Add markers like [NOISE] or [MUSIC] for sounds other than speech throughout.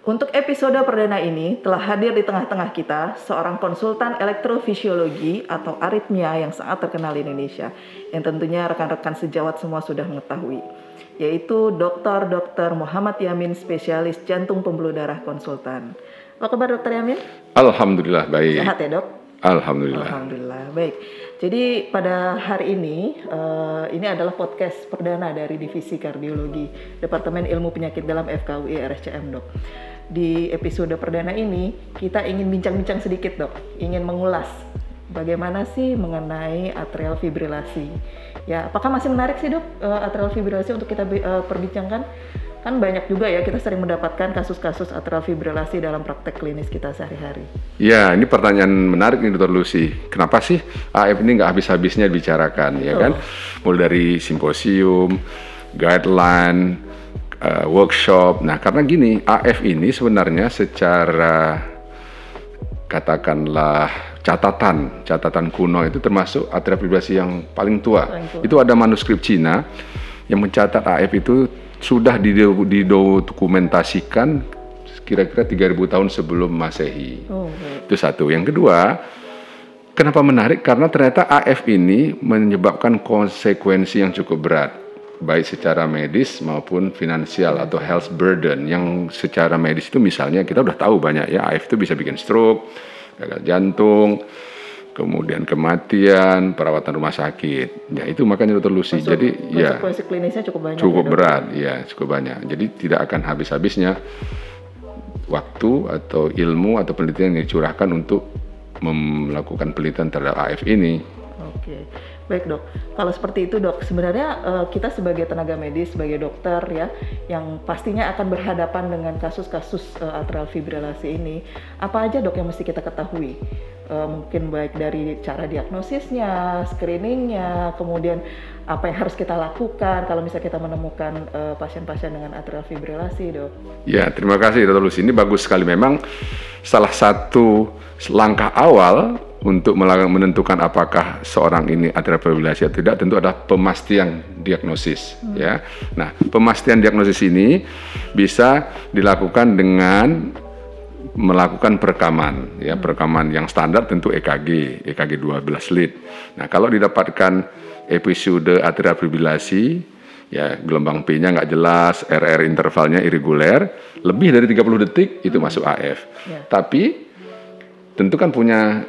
Untuk episode perdana ini telah hadir di tengah-tengah kita seorang konsultan elektrofisiologi atau aritmia yang sangat terkenal di Indonesia yang tentunya rekan-rekan sejawat semua sudah mengetahui yaitu Dr. Dr. Muhammad Yamin spesialis jantung pembuluh darah konsultan. Apa kabar Dr. Yamin? Alhamdulillah baik. Sehat ya dok? Alhamdulillah. Alhamdulillah baik. Jadi pada hari ini uh, ini adalah podcast perdana dari divisi kardiologi Departemen Ilmu Penyakit dalam FKUI RSCM dok. Di episode perdana ini kita ingin bincang-bincang sedikit dok, ingin mengulas bagaimana sih mengenai atrial fibrilasi. Ya, apakah masih menarik sih dok uh, atrial fibrilasi untuk kita uh, perbincangkan? Kan banyak juga ya kita sering mendapatkan kasus-kasus atrial fibrilasi dalam praktek klinis kita sehari-hari. Ya, ini pertanyaan menarik nih Dr. Lucy. Kenapa sih AF ini nggak habis-habisnya dibicarakan, ya kan? Mulai dari simposium, guideline, uh, workshop. Nah, karena gini, AF ini sebenarnya secara katakanlah catatan catatan kuno itu termasuk atrial fibrilasi yang paling tua. paling tua. Itu ada manuskrip Cina yang mencatat AF itu sudah didokumentasikan kira-kira 3000 tahun sebelum Masehi. Oh, Itu satu. Yang kedua, kenapa menarik? Karena ternyata AF ini menyebabkan konsekuensi yang cukup berat baik secara medis maupun finansial atau health burden yang secara medis itu misalnya kita udah tahu banyak ya AF itu bisa bikin stroke, gagal jantung, kemudian kematian, perawatan rumah sakit. Ya itu makanya dokter Lucy. Masuk, Jadi ya klinisnya cukup banyak. Cukup ya, berat, ya cukup banyak. Jadi tidak akan habis-habisnya waktu atau ilmu atau penelitian yang dicurahkan untuk melakukan penelitian terhadap AF ini. Oke. Baik dok, kalau seperti itu dok, sebenarnya uh, kita sebagai tenaga medis, sebagai dokter ya, yang pastinya akan berhadapan dengan kasus-kasus uh, atrial fibrilasi ini, apa aja dok yang mesti kita ketahui? Uh, mungkin baik dari cara diagnosisnya, screeningnya, kemudian apa yang harus kita lakukan kalau misalnya kita menemukan pasien-pasien uh, dengan atrial fibrilasi dok. Ya, terima kasih dokter Lucy, ini bagus sekali memang salah satu langkah awal untuk menentukan apakah seorang ini atrial fibrilasi atau tidak tentu ada pemastian diagnosis hmm. ya. Nah, pemastian diagnosis ini bisa dilakukan dengan melakukan perekaman ya, hmm. perekaman yang standar tentu EKG, EKG 12 lead. Nah, kalau didapatkan episode atrial fibrilasi ya gelombang P-nya nggak jelas, RR intervalnya irreguler, lebih dari 30 detik itu hmm. masuk AF. Yeah. Tapi tentu kan punya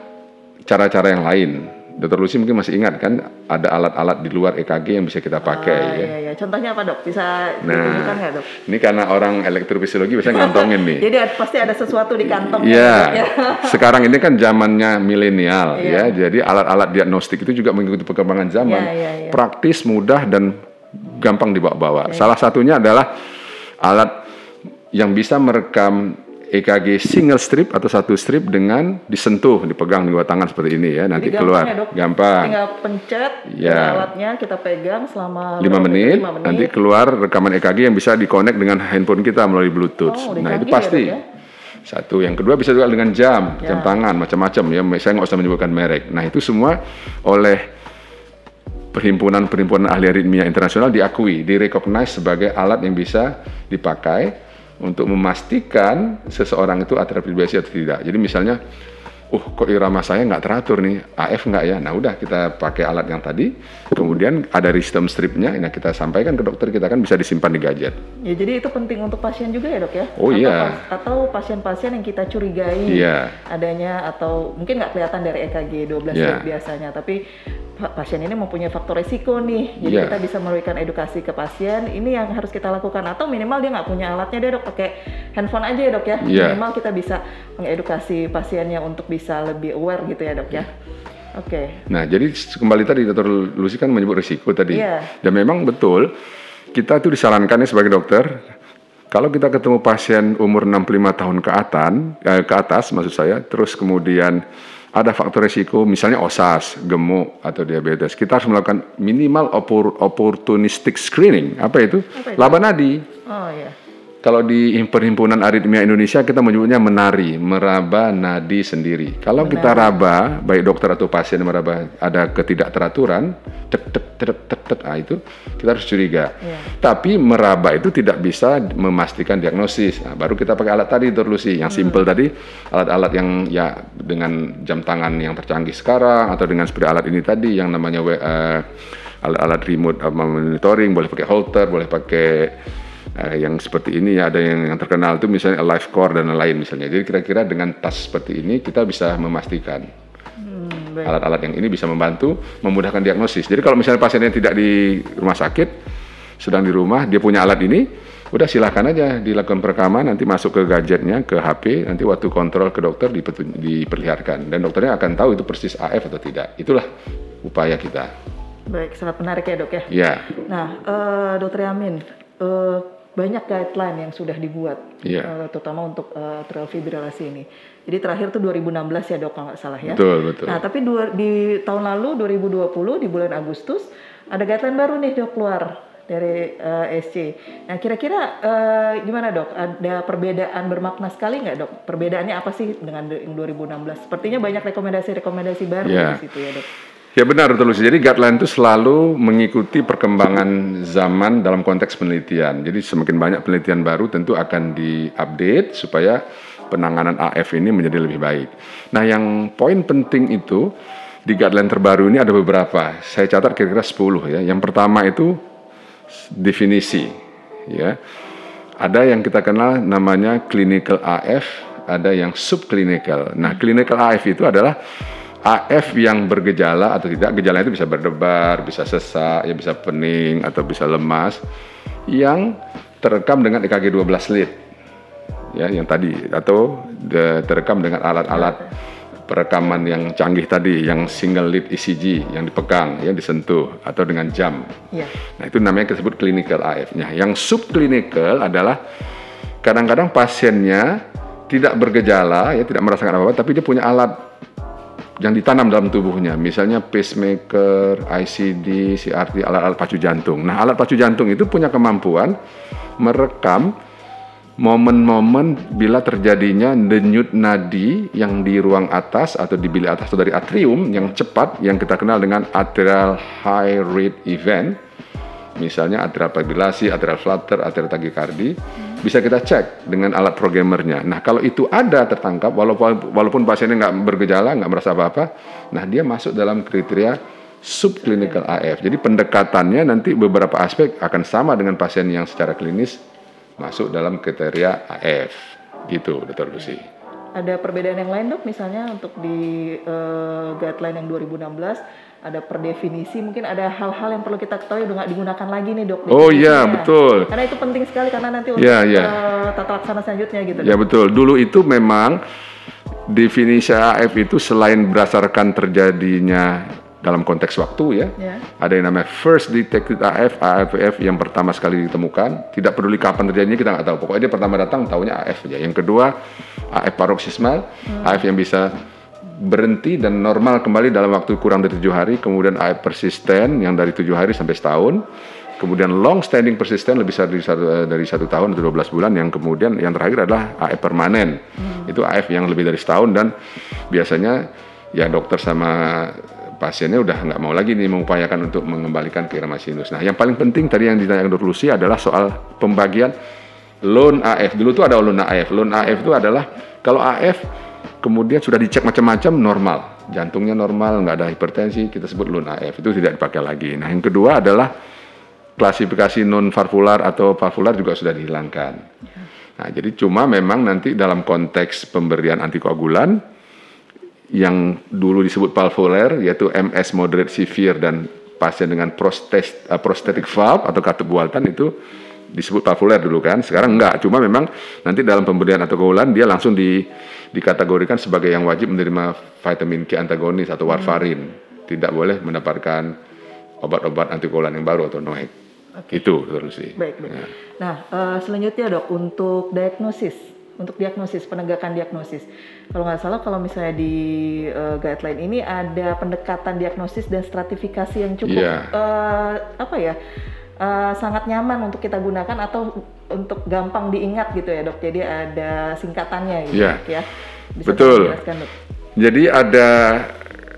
cara-cara yang lain. Dokter Lucy mungkin masih ingat kan ada alat-alat di luar EKG yang bisa kita pakai ah, ya. Iya, iya. Contohnya apa dok? Bisa nah, nggak dok? Ini karena orang elektrofisiologi bisa ngantongin nih. [LAUGHS] Jadi pasti ada sesuatu di kantong. Iya. Ya. [LAUGHS] Sekarang ini kan zamannya milenial ya. Jadi alat-alat diagnostik itu juga mengikuti perkembangan zaman. Ya, ya, ya. Praktis, mudah dan gampang dibawa-bawa. Ya, Salah satunya adalah alat yang bisa merekam EKG single strip atau satu strip dengan disentuh, dipegang dua tangan seperti ini ya, nanti Jadi keluar. Ya, dok. Gampang. Tinggal pencet ya. alatnya kita pegang selama 5 menit, menit, nanti keluar rekaman EKG yang bisa dikonek dengan handphone kita melalui Bluetooth. Oh, nah, itu pasti. Ya, ya? Satu, yang kedua bisa juga dengan jam, ya. jam tangan macam-macam ya. Saya nggak usah menyebutkan merek. Nah, itu semua oleh perhimpunan-perhimpunan ahli aritmia internasional diakui, direcognize sebagai alat yang bisa dipakai untuk memastikan seseorang itu fibrillasi atau tidak. Jadi misalnya, uh kok irama saya nggak teratur nih, AF nggak ya? Nah udah kita pakai alat yang tadi, kemudian ada sistem stripnya, nah kita sampaikan ke dokter kita kan bisa disimpan di gadget. Ya jadi itu penting untuk pasien juga ya dok ya? Oh atau iya. atau pasien-pasien yang kita curigai iya. adanya atau mungkin nggak kelihatan dari EKG 12 yeah. biasanya, tapi pasien ini mempunyai faktor resiko nih, jadi yeah. kita bisa memberikan edukasi ke pasien. Ini yang harus kita lakukan atau minimal dia nggak punya alatnya dia dok pakai handphone aja ya dok ya. Yeah. Minimal kita bisa mengedukasi pasiennya untuk bisa lebih aware gitu ya dok ya. Oke. Okay. Nah jadi kembali tadi dokter Lucy kan menyebut risiko tadi. Yeah. Dan memang betul kita itu disarankan sebagai dokter kalau kita ketemu pasien umur 65 tahun ke atas, eh, ke atas maksud saya, terus kemudian ada faktor resiko misalnya osas, gemuk atau diabetes. Kita harus melakukan minimal opor, opportunistic screening. Apa itu? Apa itu? Laba nadi. Oh iya. Kalau di perhimpunan aritmia Indonesia kita menyebutnya menari, meraba nadi sendiri. Kalau menari. kita raba, baik dokter atau pasien meraba ada ketidakteraturan, tek tek tet tet tet ah itu kita harus curiga. Iya. Tapi meraba itu tidak bisa memastikan diagnosis. Nah, baru kita pakai alat tadi Lucy, yang simple tadi, alat-alat yang ya dengan jam tangan yang tercanggih sekarang atau dengan seperti alat ini tadi yang namanya uh, alat-alat remote uh, monitoring, boleh pakai holter, boleh pakai uh, yang seperti ini ya ada yang, yang terkenal itu misalnya live core dan lain-lain misalnya. Jadi kira-kira dengan tas seperti ini kita bisa memastikan Hmm, alat-alat yang ini bisa membantu memudahkan diagnosis. Jadi kalau misalnya pasiennya tidak di rumah sakit, sedang di rumah, dia punya alat ini, udah silahkan aja dilakukan perekaman, nanti masuk ke gadgetnya, ke HP, nanti waktu kontrol ke dokter diperlihatkan dan dokternya akan tahu itu persis AF atau tidak. Itulah upaya kita. Baik, sangat menarik ya dok ya. Ya, Nah, eh, dokter Yamin, eh, banyak guideline yang sudah dibuat, Iya. eh, terutama untuk eh, atrial fibrilasi ini. Jadi terakhir tuh 2016 ya dok, kalau nggak salah ya. betul betul. Nah, tapi dua, di tahun lalu 2020 di bulan Agustus ada guideline baru nih dok keluar dari eh, SC. Nah, kira-kira eh, gimana dok? Ada perbedaan bermakna sekali nggak dok? Perbedaannya apa sih dengan yang 2016? Sepertinya banyak rekomendasi-rekomendasi baru Ya. di situ ya dok. Ya benar betul Lucy. Jadi guideline itu selalu mengikuti perkembangan zaman dalam konteks penelitian. Jadi semakin banyak penelitian baru tentu akan diupdate supaya penanganan AF ini menjadi lebih baik. Nah yang poin penting itu di guideline terbaru ini ada beberapa. Saya catat kira-kira 10 ya. Yang pertama itu definisi ya. Ada yang kita kenal namanya clinical AF, ada yang subclinical. Nah, clinical AF itu adalah AF yang bergejala atau tidak, gejalanya itu bisa berdebar, bisa sesak, ya bisa pening atau bisa lemas yang terekam dengan EKG 12 lead. Ya, yang tadi atau de- terekam dengan alat-alat perekaman yang canggih tadi, yang single lead ECG yang dipegang, yang disentuh atau dengan jam. Iya. Nah, itu namanya disebut clinical AF-nya. Yang subclinical adalah kadang-kadang pasiennya tidak bergejala, ya tidak merasakan apa-apa, tapi dia punya alat yang ditanam dalam tubuhnya, misalnya pacemaker, ICD, CRT, alat-alat pacu jantung. Nah, alat pacu jantung itu punya kemampuan merekam momen-momen bila terjadinya denyut nadi yang di ruang atas atau di bilik atas atau dari atrium yang cepat yang kita kenal dengan atrial high rate event misalnya atrial fibrilasi, atrial flutter, atrial tachycardia, bisa kita cek dengan alat programmernya. Nah, kalau itu ada tertangkap, walaupun walaupun pasiennya nggak bergejala, nggak merasa apa-apa, nah dia masuk dalam kriteria subclinical AF. Jadi pendekatannya nanti beberapa aspek akan sama dengan pasien yang secara klinis masuk dalam kriteria AF. Gitu, Dr. Lucy. Ada perbedaan yang lain dok, misalnya untuk di eh, guideline yang 2016 ada per definisi, mungkin ada hal-hal yang perlu kita ketahui udah nggak digunakan lagi nih dok. Oh iya, definisinya. betul. Karena itu penting sekali karena nanti untuk Iya, iya. eh, tata laksana selanjutnya gitu. Ya betul. Dulu itu memang definisi AF itu selain berdasarkan terjadinya dalam konteks waktu ya, Ya. ada yang namanya first detected AF, AFF yang pertama sekali ditemukan. Tidak peduli kapan terjadinya kita nggak tahu. Pokoknya dia pertama datang tahunya AF aja. Yang kedua AF paroxysmal, AF yang bisa berhenti dan normal kembali dalam waktu kurang dari tujuh hari. Kemudian AF persisten yang dari tujuh hari sampai setahun. Kemudian long standing persisten lebih dari satu, eh, dari satu tahun atau 12 bulan. Yang kemudian yang terakhir adalah AF permanen. Itu AF yang lebih dari setahun dan biasanya ya dokter sama pasiennya udah nggak mau lagi nih mengupayakan untuk mengembalikan ke irama sinus. Nah, yang paling penting tadi yang ditanyakan Dr. Lucy adalah soal pembagian loan AF. Dulu tuh ada loan AF. Loan AF itu adalah kalau AF kemudian sudah dicek macam-macam normal, jantungnya normal, nggak ada hipertensi, kita sebut loan AF. Itu tidak dipakai lagi. Nah, yang kedua adalah klasifikasi non valvular atau valvular juga sudah dihilangkan. Nah, jadi cuma memang nanti dalam konteks pemberian antikoagulan yang dulu disebut valvular yaitu MS moderate severe dan pasien dengan prostes, uh, prosthetic valve atau katup buatan itu disebut valvular dulu kan sekarang enggak cuma memang nanti dalam pemberian antikoagulan dia langsung di, dikategorikan sebagai yang wajib menerima vitamin K antagonis atau warfarin tidak boleh mendapatkan obat-obat antikoagulan yang baru atau NOAC itu terus sih Baik, baik. Ya. Nah, eh, selanjutnya dok untuk diagnosis, untuk diagnosis, penegakan diagnosis. Kalau nggak salah, kalau misalnya di eh, guideline ini ada pendekatan diagnosis dan stratifikasi yang cukup Iya. eh, apa ya, eh, sangat nyaman untuk kita gunakan atau untuk gampang diingat gitu ya dok. Jadi ada singkatannya gitu Iya. ya. Bisa Betul. dok. Jadi ada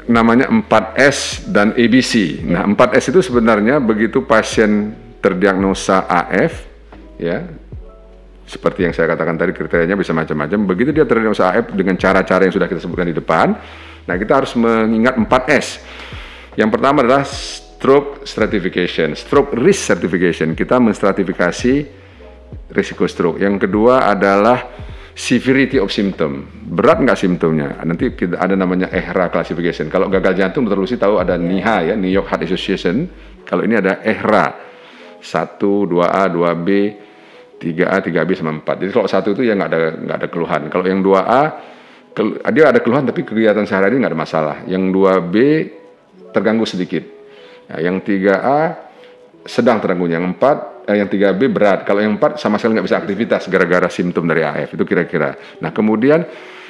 namanya 4S dan ABC. Nah, 4S itu sebenarnya begitu pasien terdiagnosa AF ya. Seperti yang saya katakan tadi kriterianya bisa macam-macam. Begitu dia terdiagnosa AF dengan cara-cara yang sudah kita sebutkan di depan, nah kita harus mengingat 4S. Yang pertama adalah stroke stratification, stroke risk certification. Kita menstratifikasi risiko stroke. Yang kedua adalah severity of symptom. Berat nggak simptomnya? Nanti kita ada namanya EHRA classification. Kalau gagal jantung, dokter Lucy tahu ada NIHA ya, New York Heart Association. Kalau ini ada EHRA 1, 2A, 2B, 3A, 3B sama 4. Jadi kalau satu itu ya nggak ada nggak ada keluhan. Kalau yang 2A dia ada keluhan tapi kegiatan sehari-hari nggak ada masalah. Yang 2B terganggu sedikit. Nah, yang 3A sedang terganggu. Yang 4 eh, yang 3B berat. Kalau yang 4 sama sekali nggak bisa aktivitas gara-gara simptom dari AF. Itu kira-kira. Nah, kemudian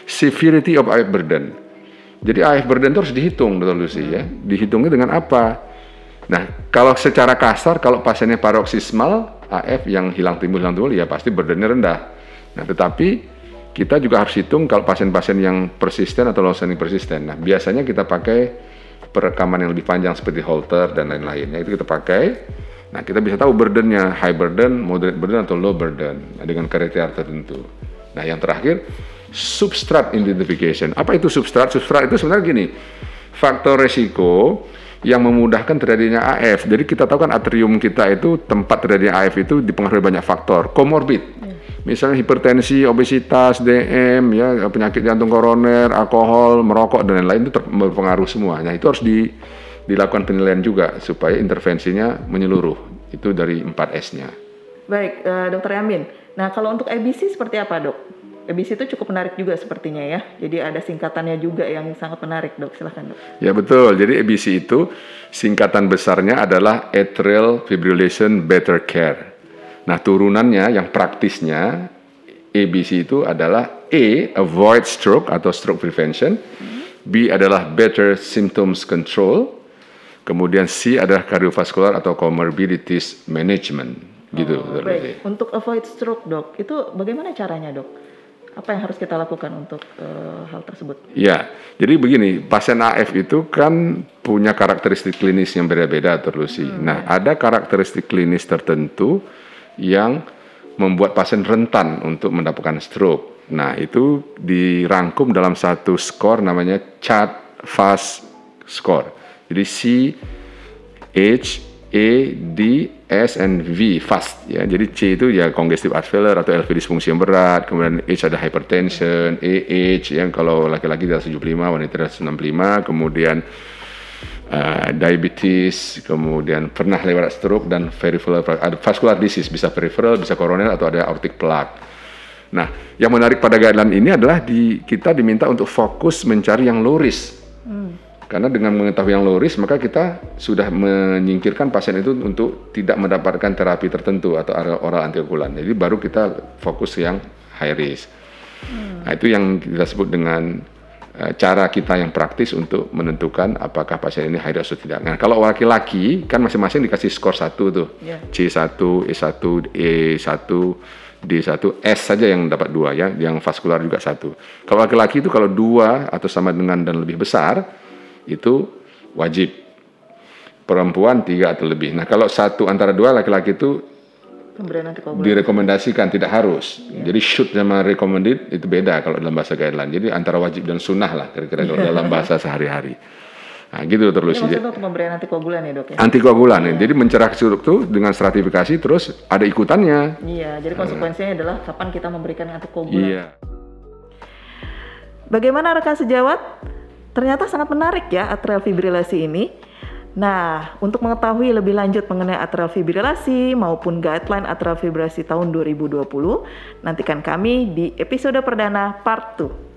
severity of AF burden. Jadi AF burden itu harus dihitung, Dr. Lucy ya. Dihitungnya dengan apa? Nah, kalau secara kasar, kalau pasiennya paroksismal, AF yang hilang timbul, hilang timbul, ya pasti burdennya rendah. Nah, tetapi kita juga harus hitung kalau pasien-pasien yang persisten atau low persisten. Nah, biasanya kita pakai perekaman yang lebih panjang seperti Holter dan lain-lainnya itu kita pakai Nah, kita bisa tahu burdennya, high burden, moderate burden, atau low burden nah, dengan kriteria tertentu. Nah, yang terakhir, substrat identification. Apa itu substrat? Substrat itu sebenarnya gini, faktor resiko yang memudahkan terjadinya AF. Jadi kita tahu kan atrium kita itu tempat terjadinya AF itu dipengaruhi banyak faktor, komorbid. Misalnya hipertensi, obesitas, DM, ya penyakit jantung koroner, alkohol, merokok dan lain-lain itu berpengaruh semua. Nah, itu harus di dilakukan penilaian juga supaya intervensinya menyeluruh. Itu dari 4S-nya. Baik, uh, Dokter Yamin. Nah, kalau untuk ABC seperti apa, Dok? ABC itu cukup menarik juga sepertinya ya. Jadi ada singkatannya juga yang sangat menarik, Dok. Silahkan, Dok. Ya, betul. Jadi ABC itu singkatan besarnya adalah Atrial Fibrillation Better Care. Nah, turunannya yang praktisnya ABC itu adalah A, avoid stroke atau stroke prevention. B adalah better symptoms control. Kemudian C adalah kardiovaskular atau comorbidities management gitu. Oh, baik. Untuk avoid stroke dok, itu bagaimana caranya dok? Apa yang harus kita lakukan untuk uh, hal tersebut? Ya, jadi begini, pasien AF itu kan punya karakteristik klinis yang beda-beda terus sih. Hmm. Nah, ada karakteristik klinis tertentu yang membuat pasien rentan untuk mendapatkan stroke. Nah, itu dirangkum dalam satu skor namanya CHAD FAST score. Jadi C, H, A, D, S, and V fast ya. Jadi C itu ya congestive heart failure atau LV disfungsi yang berat, kemudian H ada hypertension, AH yang kalau laki-laki di atas 75, wanita di atas 65, kemudian uh, diabetes, kemudian pernah lewat stroke dan peripheral ada vascular disease bisa peripheral, bisa koroner atau ada aortic plaque. Nah, yang menarik pada guideline ini adalah di kita diminta untuk fokus mencari yang low risk. Hmm karena dengan mengetahui yang low risk, maka kita sudah menyingkirkan pasien itu untuk tidak mendapatkan terapi tertentu atau oral antikoagulan. Jadi baru kita fokus yang high risk. Hmm. Nah, itu yang kita sebut dengan cara kita yang praktis untuk menentukan apakah pasien ini high risk atau tidak. Nah, kalau laki-laki kan masing-masing dikasih skor satu tuh. Yeah. C1, E1, E1, D1, S saja yang dapat dua ya, yang vaskular juga satu. Kalau laki-laki itu kalau dua atau sama dengan dan lebih besar, itu wajib. Perempuan tiga atau lebih. Nah kalau satu antara dua laki-laki itu direkomendasikan tidak harus. Ya. Jadi should sama recommended itu beda kalau dalam bahasa guideline. Jadi antara wajib dan sunnah lah kira-kira kalau dalam bahasa sehari-hari. Nah, gitu terus. Ini maksudnya untuk pemberian antikoagulan ya dok ya? Antikoagulan ya. Jadi mencerah suruk itu dengan stratifikasi terus ada ikutannya. Iya, jadi konsekuensinya uh, adalah kapan kita memberikan antikoagulan. Iya. Bagaimana rekan sejawat? Ternyata sangat menarik ya atrial fibrilasi ini. Nah, untuk mengetahui lebih lanjut mengenai atrial fibrilasi maupun guideline atrial fibrilasi tahun 2020, nantikan kami di episode perdana part 2.